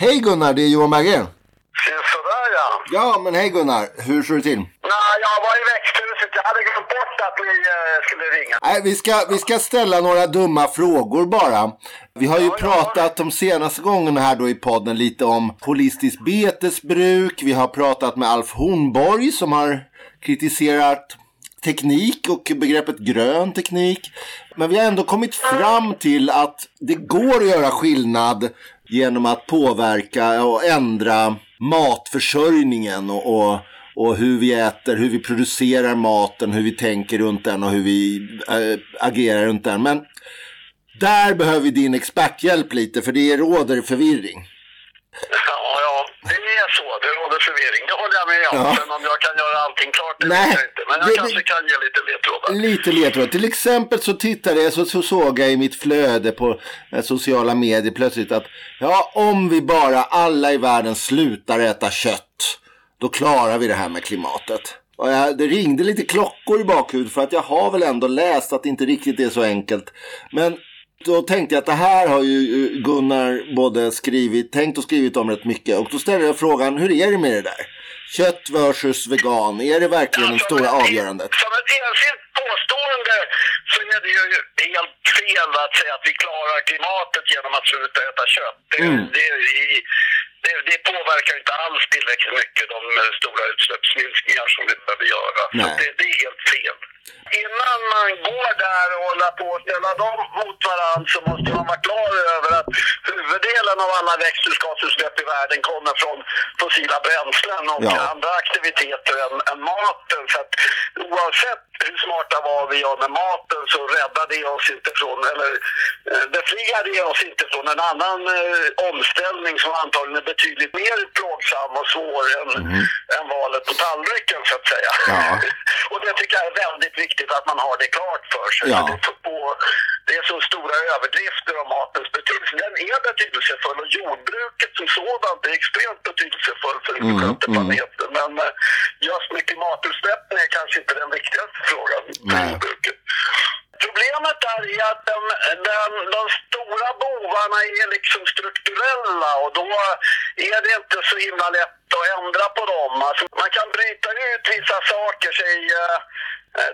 Hej Gunnar, det är Johan Berggren. Sådär ja. Ja, men hej Gunnar. Hur står det till? Nej, jag var i växthuset. Jag hade glömt bort att ni eh, skulle ringa. Nej, vi ska, vi ska ställa några dumma frågor bara. Vi har ju Ja, pratat de senaste gångerna här då i podden lite om holistiskt betesbruk. Vi har pratat med Alf Hornborg som har kritiserat teknik och begreppet grön teknik. Men vi har ändå kommit fram till att det går att göra skillnad genom att påverka och ändra matförsörjningen och, och, och hur vi äter, hur vi producerar maten, hur vi tänker runt den och hur vi äh, agerar runt den. Men där behöver vi din experthjälp lite för det råder förvirring. Ja, ja, det är så. Det råder det jag med om. Ja. Om jag kan göra allting klart, det Nej, vet jag inte. Men jag det- kanske kan ge lite ledtrådar. Lite ledtråd. Till exempel så tittade jag så, så såg jag i mitt flöde på eh, sociala medier plötsligt att ja, om vi bara alla i världen slutar äta kött, då klarar vi det här med klimatet. Och jag, det ringde lite klockor i bakhuvudet för att jag har väl ändå läst att det inte riktigt är så enkelt. Men då tänkte jag att det här har ju eh, Gunnar både skrivit, tänkt och skrivit om rätt mycket. Och då ställde jag frågan, hur är det med det där? Kött versus vegan, är det verkligen det Som stora avgörandet? Som ett enskilt påstående så är det ju helt fel att säga att vi klarar klimatet genom att sluta äta kött. Det, Mm. det, det, det påverkar inte alls tillräckligt mycket de stora utsläppsminskningar som vi behöver göra. Det, det är helt fel. Innan man går där och håller på att ställa dem mot varandra så måste man vara klar över att huvuddelen av alla växthusgasutsläpp i världen kommer från fossila bränslen och Ja. andra aktiviteter än, än maten. Så att oavsett hur smarta vad vi gör med maten så räddar det oss inte från, eller eh, befriar det oss inte från en annan eh, omställning som antagligen är betydligt mer plågsam och svår än, än valet på tallriken så att säga. Ja. och det tycker jag är väldigt viktigt att man har det klart för sig. Ja. Det, är på, det är så stora överdrifter om matens betydelse. Den är betydelsefull och jordbruket som sådant är extremt betydelsefullt för hur vi sköter planeten. Men eh, just med klimatutsläppen är kanske inte den viktigaste frågan för jordbruket. Problemet där är att den, den, de stora bovarna är liksom strukturella och då är det inte så himla lätt att ändra på dem. Alltså, man kan bryta ut vissa saker, säg eh,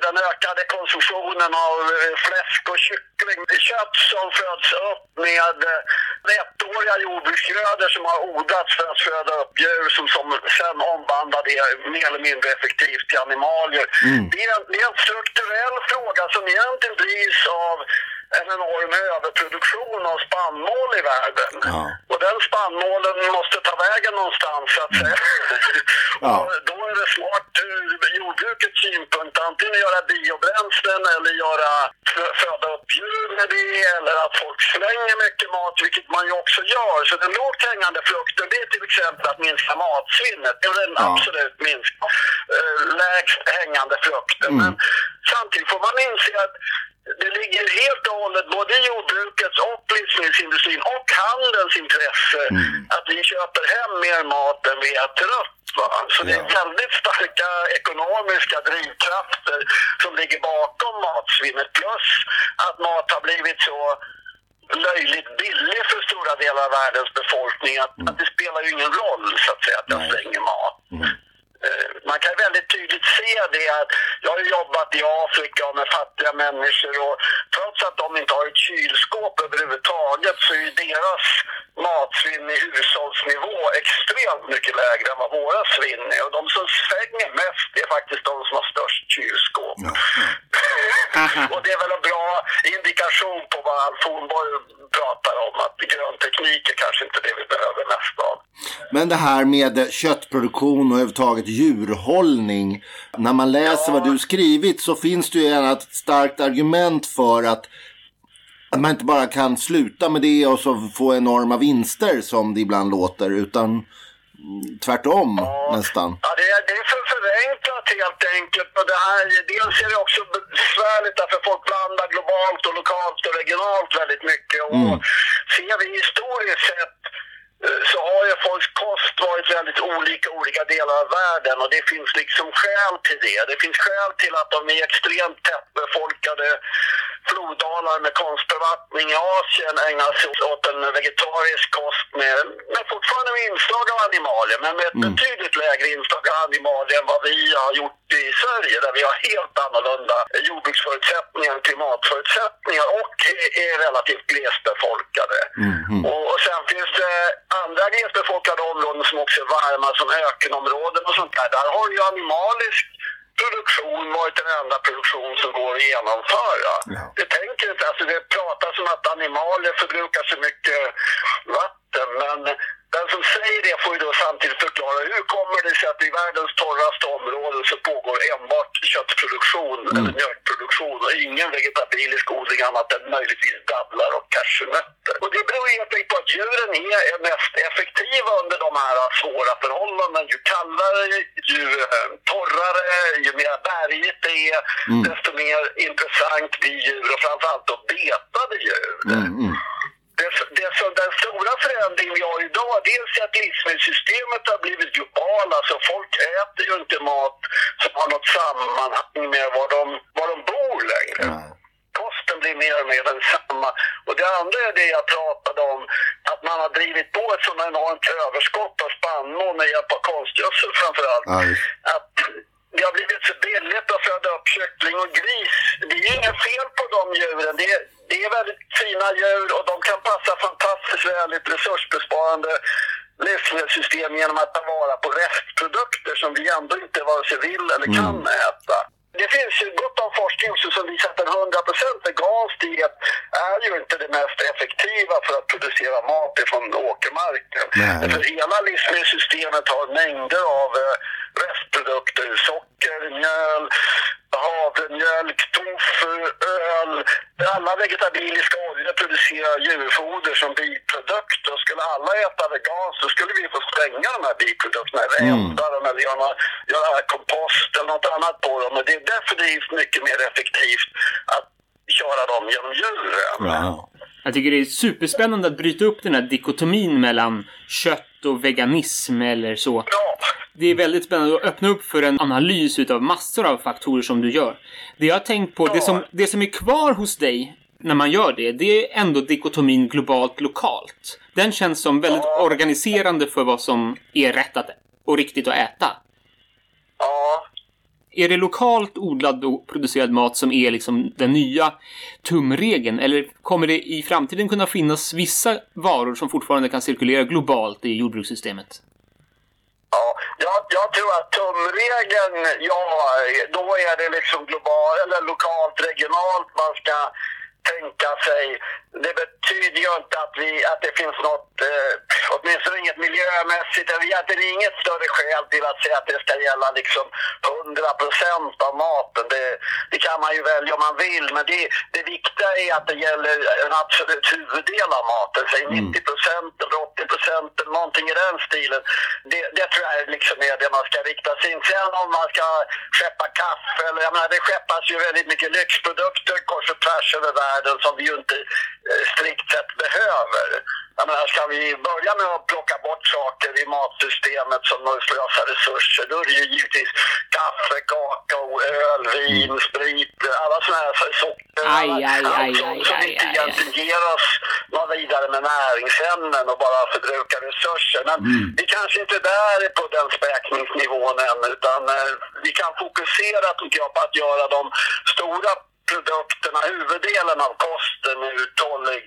den ökade konsumtionen av eh, fläsk och kyckling. Kött som föds upp med eh, ettåriga jordbruksgrödor som har odlats för att föda upp djur som, som sen omvandlar det mer eller mindre effektivt till animalier. Det, är, en- det är en strukturell fråga som egentligen drivs av en enorm överproduktion av spannmål i världen. Ja. Och den spannmålen måste ta vägen någonstans så att säga. Ja. Och då är det smart ur jordbrukets synpunkt antingen göra biobränslen eller göra fö- föda upp djur med det eller att folk slänger mycket mat, vilket man ju också gör. Så den lågt hängande frukten det är till exempel att minska matsvinnet. Det är den Ja. absolut minst eh, lägst hängande frukten. Men samtidigt får man inse att det ligger helt och hållet både i jordbrukets och livsmedelsindustrin och handelns intresse att vi köper hem mer mat än vi äter upp. Va? Så det är Ja. väldigt starka ekonomiska drivkrafter som ligger bakom matsvinnet. Plus att mat har blivit så löjligt billig för stora delar av världens befolkning att, att det spelar ju ingen roll så att säga att jag slänger mat. Eh, Man kan väldigt tydligt se det att jag har jobbat i Afrika med fattiga människor och trots att de inte har ett kylskåp överhuvudtaget så är deras matsvinn i hushållsnivå extremt mycket lägre än vad våra svinn är. Och de som svänger mest är faktiskt de som har störst kylskåp. Ja. och det är väl en bra indikation på vad Alf Hornborg pratar om, att grön teknik är kanske inte det vi behöver mest av. Men det här med köttproduktion och överhuvudtaget djurhållning. När man läser vad du skrivit så finns det ju gärna ett starkt argument för att, att man inte bara kan sluta med det och så få enorma vinster som det ibland låter. Utan mm, tvärtom nästan. Ja, det är, det är för förenklat helt enkelt. Och det här, dels är det också besvärligt därför folk blandar globalt och lokalt och regionalt väldigt mycket. Och ser vi historiskt sett så har ju folks kost varit väldigt olika i olika delar av världen och det finns liksom skäl till det. Det finns skäl till att de är extremt tättbefolkade floddalar med konstbevattning i Asien ägnar sig åt en vegetarisk kost med, med fortfarande med inslag av animalier, men med ett Mm. betydligt lägre inslag av animalier än vad vi har gjort i Sverige, där vi har helt annorlunda jordbruksförutsättningar, klimatförutsättningar och är, relativt glesbefolkade. Och, och sen finns det andra glesbefolkade områden som också är varma, som ökenområden och sånt där. Där har ju animalisk produktion varit den enda produktion som går att genomföra. Ja. Det tänker inte, alltså det pratas om att animalier förbrukar så mycket vatten, men den som säger det får ju då samtidigt förklara hur kommer det sig att i världens torraste områden så pågår enbart köttproduktion eller mjölkproduktion och ingen vegetabilisk odling annat än möjligtvis dadlar och cashewnötter. Och det beror helt enkelt på att djuren är mest effektiva under de här svåra förhållandena. Ju kallare, ju eh, torrare, ju mer bergigt det är, desto mer intressant blir djur och framförallt då betade djur. Mm, mm. Det, det som den stora förändringen vi har idag, dels är att livsmedelssystemet har blivit globalt. Alltså folk äter ju inte mat som har något sammanhang med var de, var de bor längre. Nej. Kosten blir mer och mer densamma. Och det andra är det jag pratade om, att man har drivit på ett sådant enormt överskott av spannmål med hjälp av konstgödsel framförallt. Ja, just. Att det har blivit så billigt att föda upp kyckling och gris. Det är inget fel på de djuren. Det är, det är väldigt fina djur och de kan passa fantastiskt väl i ett resursbesparande livsmedelssystem genom att ta vara på restprodukter som vi ändå inte vare sig vill eller kan äta. Det finns ju gott om forskning också som visar att en 100% vegansk diet är ju inte det mest effektiva för att producera mat ifrån åkermarken. Nej. För hela livsmedelssystemet har mängder av eh, restprodukter, socker, mjöl, havremjölk, tofu, öl. Alla vegetabiliska oljor producerar djurfoder som biprodukt. Och skulle alla äta veganskt så skulle vi få stänga de här biprodukterna eller Mm. elda dem eller göra, göra kompost eller något annat på dem. Och det är definitivt mycket mer effektivt att köra dem genom djuren. Ja. Jag tycker det är superspännande att bryta upp den här dikotomin mellan kött och veganism eller så. Ja. Det är väldigt spännande att öppna upp för en analys utav massor av faktorer som du gör. Det jag har tänkt på, det som, det som är kvar hos dig när man gör det, det är ändå dikotomin globalt-lokalt. Den känns som väldigt organiserande för vad som är rätt att, och riktigt att äta. Ja. Är det lokalt odlad och producerad mat som är liksom den nya tumregeln? Eller kommer det i framtiden kunna finnas vissa varor som fortfarande kan cirkulera globalt i jordbrukssystemet? Ja, jag, jag tror att tumregeln, ja, då är det liksom globalt eller lokalt, regionalt man ska tänka sig. Det betyder ju inte att, vi, att det finns något, eh, åtminstone inget miljömässigt, eller egentligen inget större skäl till att säga att det ska gälla liksom 100% av maten. Det, det kan man ju välja om man vill, men det, det viktiga är att det gäller en absolut huvuddel av maten, säg 90% eller 80% eller någonting i den stilen. Det, det tror jag liksom är det man ska rikta sig in. Sen om man ska skeppa kaffe, eller jag menar det skeppas ju väldigt mycket lyxprodukter kors och tvärs över världen som vi ju inte eh, strikt sett behöver. Jag menar, ska vi börja med att plocka bort saker i matsystemet som slösar resurser, då är det ju givetvis kaffe, kakao, öl, vin, sprit, alla sådana här socker. Aj, aj, aj, aj, som inte egentligen ger oss något vidare med näringsämnen och bara förbrukar resurser. Men vi kanske inte är där på den späkningsnivån än, utan eh, vi kan fokusera tycker jag på att göra de stora produkterna, huvuddelen av kosten är uthållig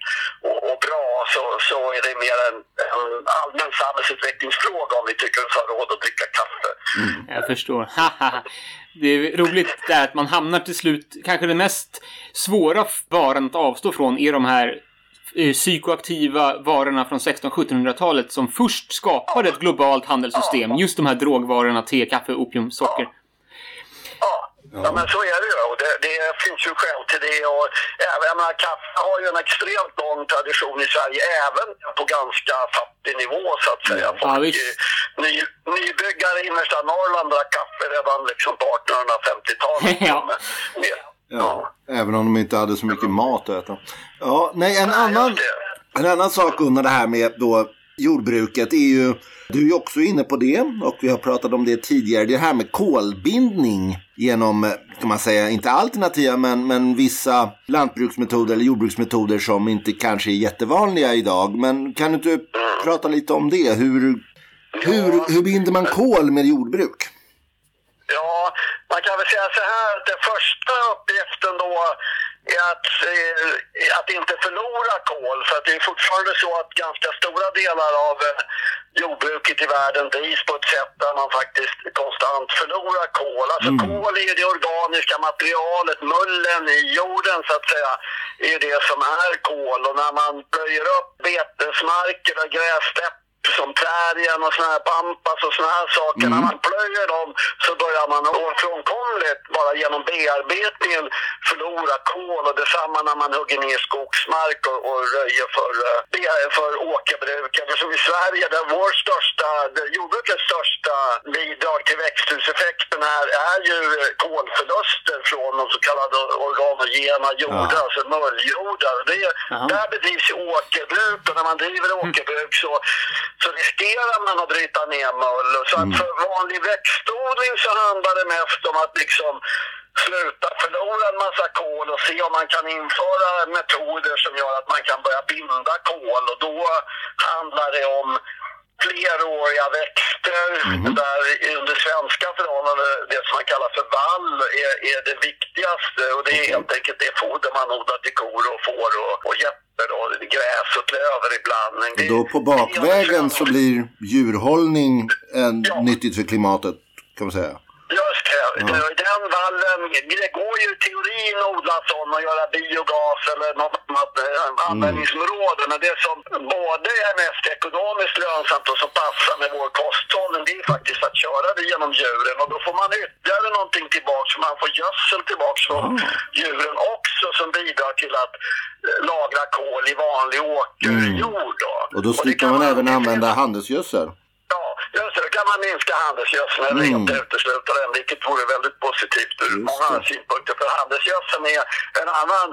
och, och bra så, så är det mer en, en allmän samhällsutvecklingsfråga om vi tycker oss ha råd att dricka kaffe. Jag förstår. Det är roligt där att man hamnar till slut, kanske den mest svåra varan att avstå från är de här eh, psykoaktiva varorna från 1600-1700-talet som först skapade ett globalt handelssystem. Just de här drogvarorna, te, kaffe, opium, socker. Ja, ja. men så är det ju. Och det, det finns ju skäl till det. Och även, jag menar, kaffe har ju en extremt lång tradition i Sverige, även på ganska fattig nivå så att säga. Ja, Folk, visst. eh, ny, nybyggare i innersta Norrland drack kaffe redan liksom på 1850-talet. Ja. Med- Ja, även om de inte hade så mycket mat att äta. Ja, nej, en Ja, annan, en annan sak under det här med då jordbruket är ju, du är ju också inne på det och vi har pratat om det tidigare, det här med kolbindning genom, kan man säga, inte alternativa men, men vissa lantbruksmetoder eller jordbruksmetoder som inte kanske är jättevanliga idag. Men kan du inte prata lite om det? Hur, hur, hur binder man kol med jordbruk? Ja, man kan väl säga så här att den första uppgiften då att, att inte förlora kol. För det är fortfarande så att ganska stora delar av eh, jordbruket i världen drivs på ett sätt där man faktiskt konstant förlorar kol. Alltså mm. kol är det organiska materialet, mullen i jorden så att säga, är det som är kol. Och när man plöjer upp betesmarker och grässtäpp som prärien och såna här pampas och såna här saker. Mm. När man plöjer dem så börjar man ofrånkomligt bara genom bearbetningen förlora kol och detsamma när man hugger ner skogsmark och, och röjer för, uh, för åkerbruk. Eftersom i Sverige där vår största, jordbrukets största bidrag till växthuseffekten är, är ju kolförluster från de så kallade organogena jordar, ja. alltså mulljordar. Det, där bedrivs ju åkerbruk och när man driver åkerbruk så så riskerar man att bryta ner mull. Så att mm. för vanlig växtodling så handlar det mest om att liksom sluta förlora en massa kol och se om man kan införa metoder som gör att man kan börja binda kol. Och då handlar det om fleråriga växter mm. där under svenska förhållanden det som man kallar för vall är, är det viktigaste och det är helt enkelt det foder man odlar till kor och får och, och getter och gräs och klöver ibland. Det, då på bakvägen så blir djurhållning en, ja. nyttigt för klimatet kan man säga? Just det. Ja. Den vallen, det går ju i teorin att odla sån och göra biogas eller något annat eh, mm. användningsområde. Men det som både är mest ekonomiskt lönsamt och som passar med vår kosthållning, det är faktiskt att köra det genom djuren. Och då får man ytterligare någonting tillbaks, man får gödsel tillbaks från mm. djuren också som bidrar till att eh, lagra kol i vanlig åkerjord. Mm. Och då slipper man även använda handelsgödsel? Ja. Då kan man minska handelsgödseln eller mm. inte utesluta den, vilket vore väldigt positivt ur många synpunkter. För handelsgödseln är en annan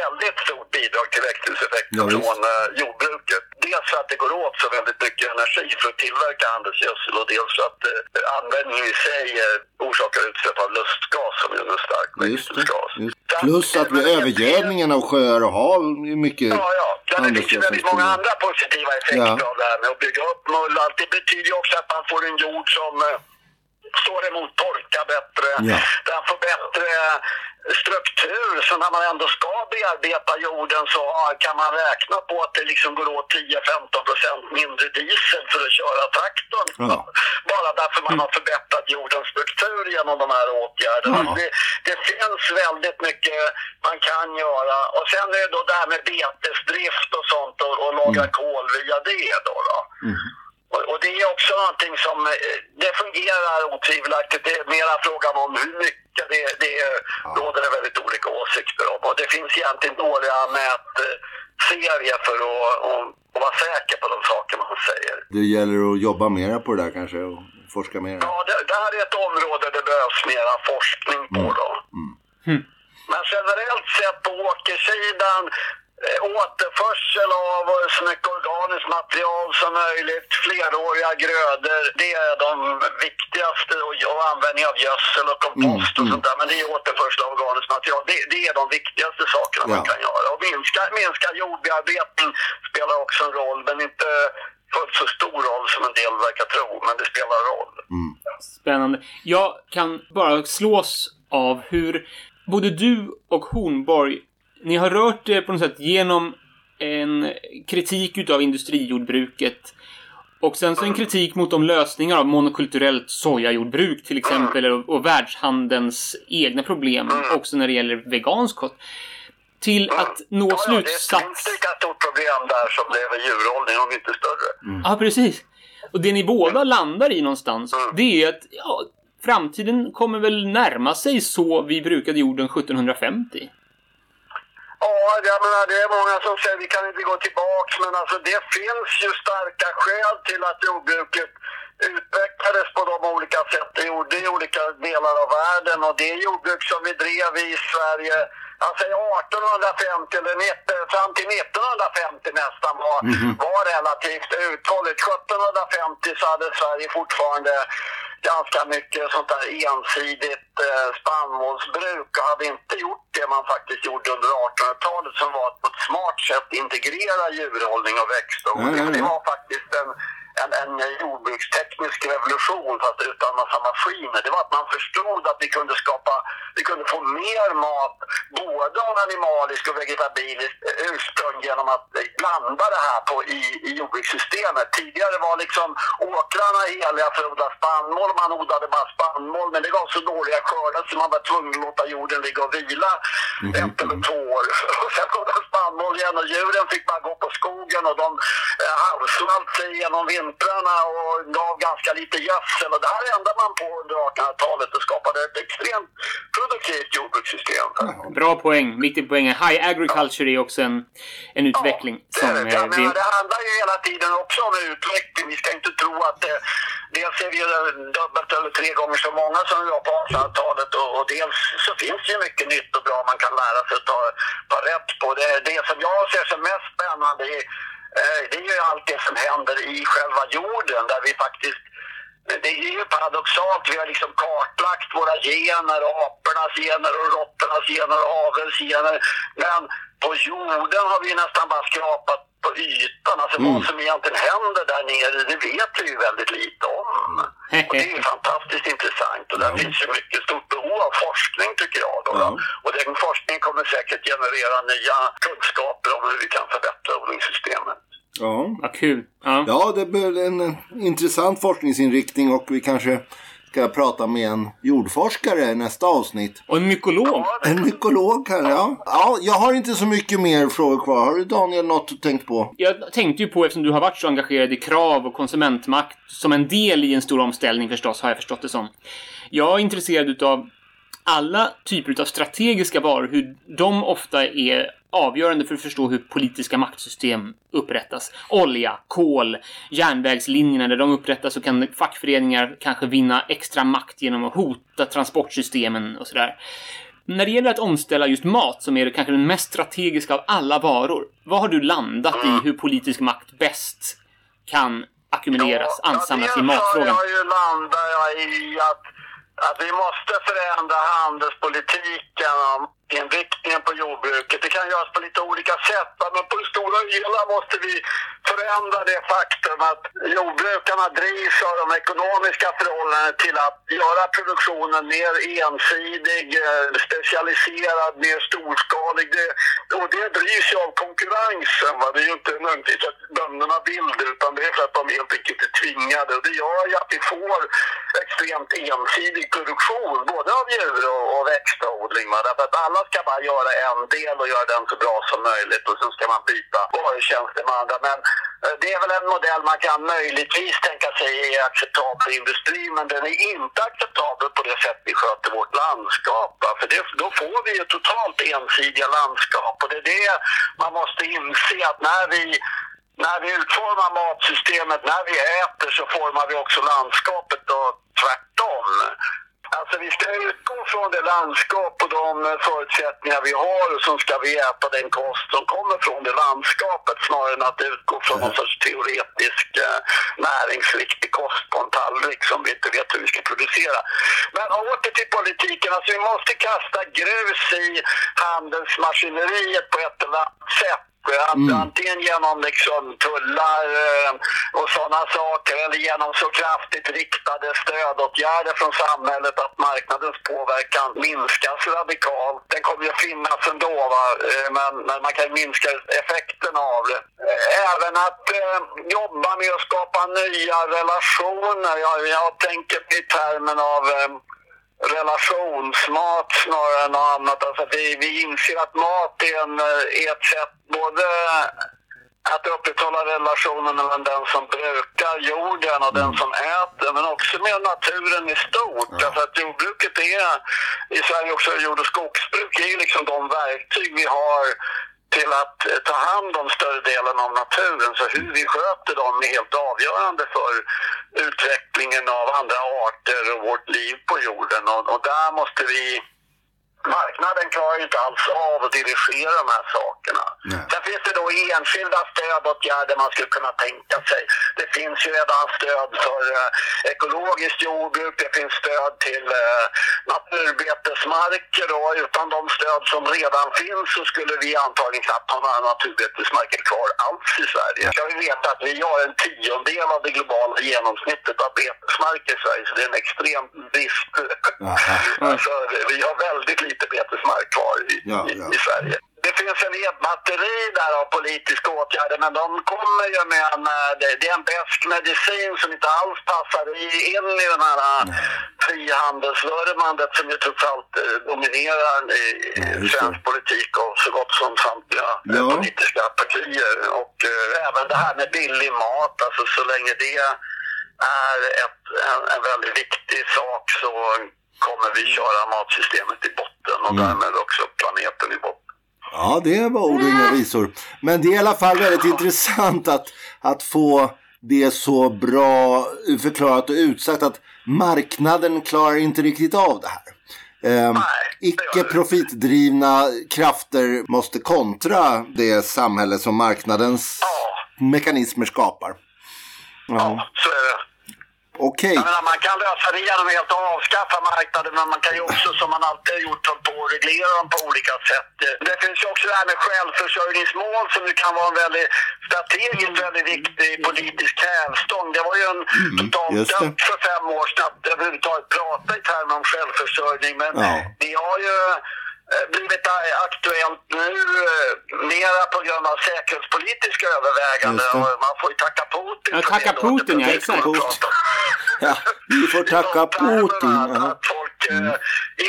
väldigt stort bidrag till växthuseffekten ja, från uh, jordbruket. Dels för att det går åt så väldigt mycket energi för att tillverka handelsgödsel och dels för att uh, användningen i sig uh, orsakar utsläpp av lustgas som är en stark växthusgas. Plus att med övergödningen av sjöar och hav är mycket Ja, ja. ja det finns ju väldigt många andra positiva effekter ja. av det här med att bygga upp mull. Det betyder ju också att man får en jord som står emot torka bättre. Ja. Den får bättre struktur. Så när man ändå ska bearbeta jorden så kan man räkna på att det liksom går åt 10-15 procent mindre diesel för att köra traktorn. Ja. Bara därför man har förbättrat jordens struktur genom de här åtgärderna. Ja. Det, det, finns väldigt mycket man kan göra. Och sen är det då det här med betesdrift och sånt och, och laga mm. kol via det. Då, då. Mm. Och, det är också någonting som eh, det fungerar otvivelaktigt. Det är mera frågan om hur mycket. Det, det ja. råder det väldigt olika åsikter om. Och det finns egentligen dåliga mätserier för att, att, att vara säker på de saker man säger. Det gäller att jobba mera på det där kanske och forska mer? Ja, det, det här är ett område det behövs mera forskning på. Mm. Då. Mm. Mm. Men generellt sett på åkersidan Eh, återförsel av så mycket organiskt material som möjligt, fleråriga grödor. Det är de viktigaste och, och användning av gödsel och kompost och mm, sånt där. Men det är återförsel av organiskt material. Det, det är de viktigaste sakerna ja. man kan göra. Och minska, minska jordbearbetning spelar också en roll, men inte fullt så stor roll som en del verkar tro, men det spelar roll. Mm. Spännande. Jag kan bara slås av hur både du och Hornborg ni har rört det på något sätt genom en kritik utav industrijordbruket och sen så en kritik mot de lösningar av monokulturellt sojajordbruk till exempel och, och världshandelns egna problem också när det gäller vegansk kost. Till att nå ja, slutsats... det är ett lika stort problem där som det är med djurhållning, om inte större. Mm. Ja, precis. Och det ni båda landar i någonstans, mm. det är att ja, framtiden kommer väl närma sig så vi brukade jorden 1750. Ja, jag menar, det är många som säger vi kan inte gå tillbaka, men alltså det finns ju starka skäl till att jordbruket utvecklades på de olika sätt. Det gjorde i olika delar av världen och det jordbruk som vi drev i Sverige alltså 1850 eller 19, fram till 1950 nästan var, var relativt uthålligt. 1750 så hade Sverige fortfarande ganska mycket sånt där ensidigt eh, spannmålsbruk och hade inte gjort det man faktiskt gjorde under 1800-talet som var att på ett smart sätt integrera djurhållning och växtodling. Ja, ja, ja. Det var faktiskt en, en, en jordbruksteknisk revolution fast utan massa maskiner. Det var att man förstod att vi kunde skapa, vi kunde få mer mat både av animalisk och vegetabiliskt ursprung genom att blanda det här på, i, i jordbrukssystemet. Tidigare var liksom åkrarna heliga för att odla spannmål, man odlade bara spannmål men det gav så dåliga skördar så man var tvungen att låta jorden ligga och vila ett eller två år. Och sen odla spannmål igen och djuren fick bara gå på skogen och de eh, halvsvalt sig genom vintrarna och gav ganska lite gödsel. Och det här ändrade man på under 1800-talet och skapade ett extremt produktivt jordbrukssystem. Bra poäng. Viktig poäng. High agriculture är också en, en utveckling Ja, som... det, eh, Jag menar, det handlar ju hela tiden också om utveckling. Vi ska inte tro att det, dels är vi dubbelt eller tre gånger så många som vi var på 1800-talet och, och dels så finns det ju mycket nytt och bra man kan lära sig att ta, ta rätt på. Det, det som jag ser som mest spännande är, eh, Eh, det är ju allt det som händer i själva jorden där vi faktiskt det är ju paradoxalt. Vi har liksom kartlagt våra gener, apornas gener och råttornas gener och avelns gener. Men på jorden har vi nästan bara skrapat på ytan. Alltså vad som egentligen händer där nere, det vet vi ju väldigt lite om. Och det är ju fantastiskt intressant. Och där finns ju mycket stort behov av forskning tycker jag. Då. Ja. Och den forskningen kommer säkert generera nya kunskaper om hur vi kan förbättra odlingssystemet. Ja. Vad kul. Ja. ja, det blir en eh, intressant forskningsinriktning och vi kanske ska prata med en jordforskare i nästa avsnitt. Och en mykolog. En mykolog här, ja. Ja, jag har inte så mycket mer frågor kvar. Har du Daniel något du tänkt på? Jag tänkte ju på, eftersom du har varit så engagerad i krav och konsumentmakt som en del i en stor omställning förstås, har jag förstått det som. Jag är intresserad utav alla typer av strategiska varor, hur de ofta är avgörande för att förstå hur politiska maktsystem upprättas. Olja, kol, järnvägslinjerna, där de upprättas så kan fackföreningar kanske vinna extra makt genom att hota transportsystemen och sådär. När det gäller att omställa just mat, som är det kanske den mest strategiska av alla varor, vad har du landat i hur politisk makt bäst kan ackumuleras, ansamlas i dels matfrågan? har jag ju landat i att, att vi måste förändra handelspolitiken inriktningen på jordbruket. Det kan göras på lite olika sätt, men på det stora hela måste vi förändra det faktum att jordbrukarna drivs av de ekonomiska förhållandena till att göra produktionen mer ensidig, eh, specialiserad, mer storskalig. Det, och det drivs ju av konkurrensen. Va? Det är ju inte nödvändigtvis att bönderna vill det, utan det är för att de helt enkelt är tvingade. Och det gör ju att vi får extremt ensidig produktion, både av djur och, och växtodling. Va? Därför att alla ska bara göra en del och göra den så bra som möjligt och sen ska man byta varutjänster med andra. Men eh, det är väl en modell man kan möjligtvis tänka sig är acceptabel i industrin, men den är inte acceptabel på det sätt vi sköter vårt landskap. För det, då får vi ju totalt ensidiga landskap och det är det man måste inse att när vi när vi utformar matsystemet, när vi äter så formar vi också landskapet och tvärtom. Alltså vi ska utgå från det landskap och de förutsättningar vi har och så ska vi äta den kost som kommer från det landskapet snarare än att utgå från någon sorts teoretisk eh, näringsriktig kost på en tallrik som vi inte vet hur vi ska producera. Men åter till politiken, alltså vi måste kasta grus i handelsmaskineriet på ett eller annat sätt. Att Antingen genom liksom tullar eh, och sådana saker eller genom så kraftigt riktade stödåtgärder från samhället att marknadens påverkan minskas radikalt. Den kommer ju finnas ändå, va? Eh, men, men man kan minska effekten av det. Även att eh, jobba med att skapa nya relationer. Jag, jag tänker i termen av eh, relationsmat snarare än något annat. Alltså vi, vi inser att mat är, en, eh, är ett sätt både att upprätthålla relationen mellan den som brukar jorden och den som äter, men också med naturen i stort. Därför att jordbruket är, i Sverige också jord och skogsbruk, är ju liksom de verktyg vi har till att eh, ta hand om större delen av naturen. Så hur vi sköter dem är helt avgörande för utvecklingen av andra arter och vårt liv på jorden. Och, och där måste vi marknaden klarar ju inte alls av att dirigera de här sakerna. Nej. Sen finns det då enskilda stödåtgärder man skulle kunna tänka sig. Det finns ju redan stöd för eh, ekologiskt jordbruk, det finns stöd till eh, naturbetesmarker och utan de stöd som redan finns så skulle vi antagligen knappt ha några naturbetesmarker kvar alls i Sverige. Ska vi veta att vi har en tiondel av det globala genomsnittet av betesmarker i Sverige, så det är en extrem brist. Alltså, vi har väldigt lite betesmark kvar i, Ja, i, ja. i Sverige. Det finns en hel batteri där av politiska åtgärder men de kommer ju med en, eh, det, är en besk medicin som inte alls passar i- in i den här eh, frihandelsvurmandet som ju trots allt eh, dominerar i det. svensk politik och så gott som samtliga Ja. politiska partier. Och eh, även det här med billig mat, alltså så länge det är ett, en, en väldigt viktig sak så kommer vi köra matsystemet i botten och Mm. därmed också planeten i botten. Ja, det var ord och inga visor. Men det är i alla fall väldigt intressant att, att få det så bra förklarat och utsagt att marknaden klarar inte riktigt av det här. Ehm, Nej, gör icke profitdrivna krafter måste kontra det samhälle som marknadens Ja, mekanismer skapar. ja, Ja, så är det. Okej. Menar, man kan lösa det genom att helt avskaffa marknaden men man kan ju också som man alltid har gjort på reglera dem på olika sätt. Det finns ju också det här med självförsörjningsmål som ju kan vara en väldigt strategiskt väldigt viktig politisk hävstång. Det var ju en just det. dött för fem år sedan att överhuvudtaget prata i termer om självförsörjning men Ja. det har ju blivit eh, aktuellt nu eh, mera på grund av säkerhetspolitiska överväganden. Man får ju tacka Putin Ja, tacka det Putin, ja, exakt. Ja, vi får tacka Putin. Att, att folk eh,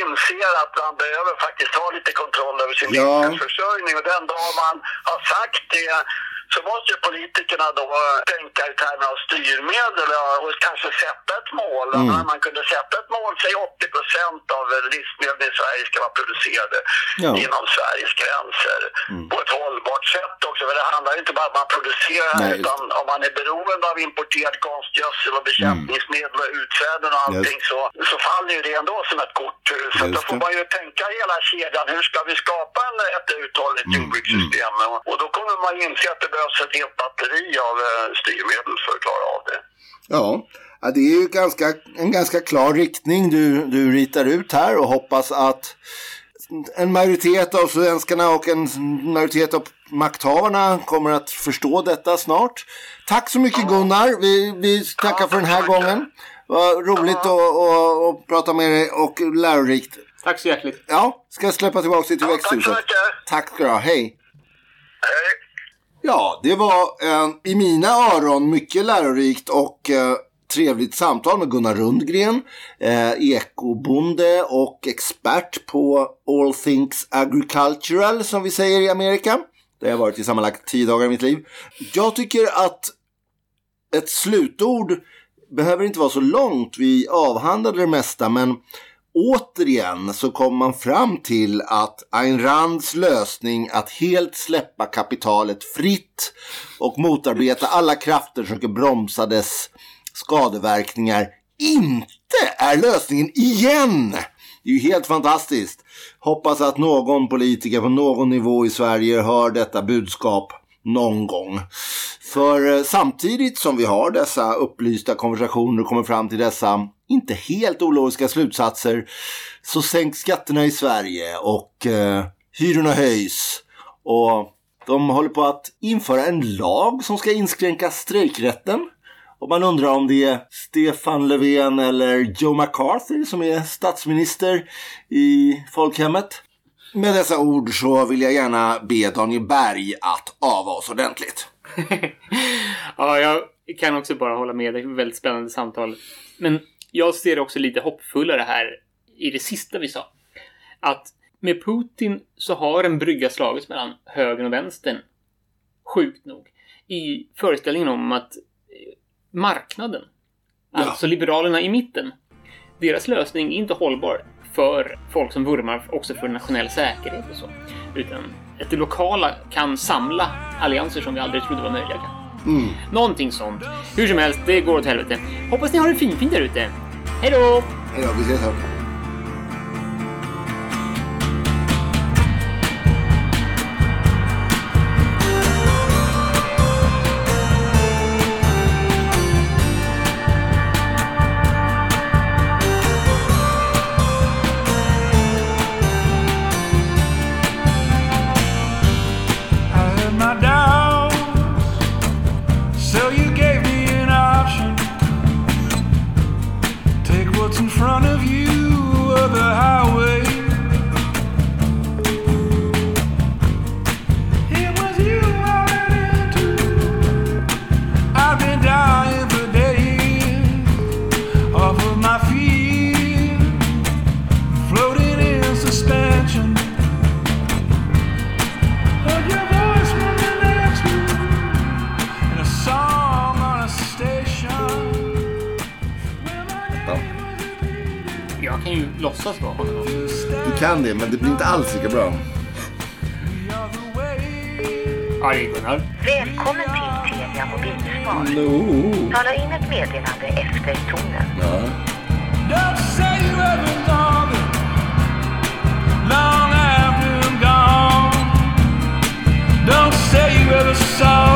inser att man behöver faktiskt ha lite kontroll över sin Ja. livsmedelsförsörjning. Och den dag man har sagt det så måste ju politikerna då tänka i termer av styrmedel och kanske sätta ett mål. Mm. När man kunde sätta ett mål, säg 80 procent av livsmedlen i Sverige ska vara producerade Ja. inom Sveriges gränser. På ett hållbart sätt också. För det handlar ju inte bara om att man producerar Nej, utan om man är beroende av importerad konstgödsel och bekämpningsmedel och utsäden och allting så, så faller ju det ändå som ett korthus. Så då får man ju tänka hela kedjan. Hur ska vi skapa en, ett uthålligt jordbrukssystem? Och, och då kommer man inse att det behövs ett helt batteri av eh, styrmedel för att klara av det. Ja, ja, det är ju ganska, en ganska klar riktning du, du ritar ut här och hoppas att en majoritet av svenskarna och en majoritet av makthavarna kommer att förstå detta snart. Tack så mycket Gunnar. Vi, vi tackar för den här gången. Vad roligt att, att, prata med dig och lärorikt. Tack så hjärtligt. Ja, ska jag släppa tillbaka dig till Ja, tack så växthuset. mycket. Tack ska du ha. Hej. Hej! Ja, det var eh, i mina öron mycket lärorikt och eh, trevligt samtal med Gunnar Rundgren, eh, ekobonde och expert på All Things Agricultural som vi säger i Amerika. Det har jag varit i sammanlagt tio dagar i mitt liv. Jag tycker att ett slutord behöver inte vara så långt. Vi avhandlade det mesta men återigen så kom man fram till att Ayn Rands lösning att helt släppa kapitalet fritt och motarbeta alla krafter som ska bromsa dess skadeverkningar inte är lösningen igen. Det är ju helt fantastiskt. Hoppas att någon politiker på någon nivå i Sverige hör detta budskap någon gång. För eh, samtidigt som vi har dessa upplysta konversationer och kommer fram till dessa inte helt ologiska slutsatser så sänks skatterna i Sverige och eh, hyrorna höjs. Och de håller på att införa en lag som ska inskränka strejkrätten. Och man undrar om det är Stefan Löfven eller Joe McCarthy som är statsminister i folkhemmet. Med dessa ord så vill jag gärna be Daniel Berg att ava oss ordentligt. Ja, jag kan också bara hålla med. Det är ett väldigt spännande samtal. Men jag ser också lite hoppfullare här i det sista vi sa. Att med Putin så har en brygga slagits mellan högern och vänstern. Sjukt nog. I föreställningen om att eh, marknaden, Ja. alltså liberalerna i mitten, deras lösning är inte hållbar för folk som vurmar också för nationell säkerhet och så. Utan att det lokala kan samla allianser som vi aldrig trodde var möjliga. Mm. Någonting sånt. Hur som helst, det går åt helvete. Hoppas ni har det finfint där ute. Hej då! Hej då, vi ses här. helsike bra. Välkommen till Telia Mobilsvar. No. Tala in ett meddelande efter tonen. Ja. Don't say you ever saw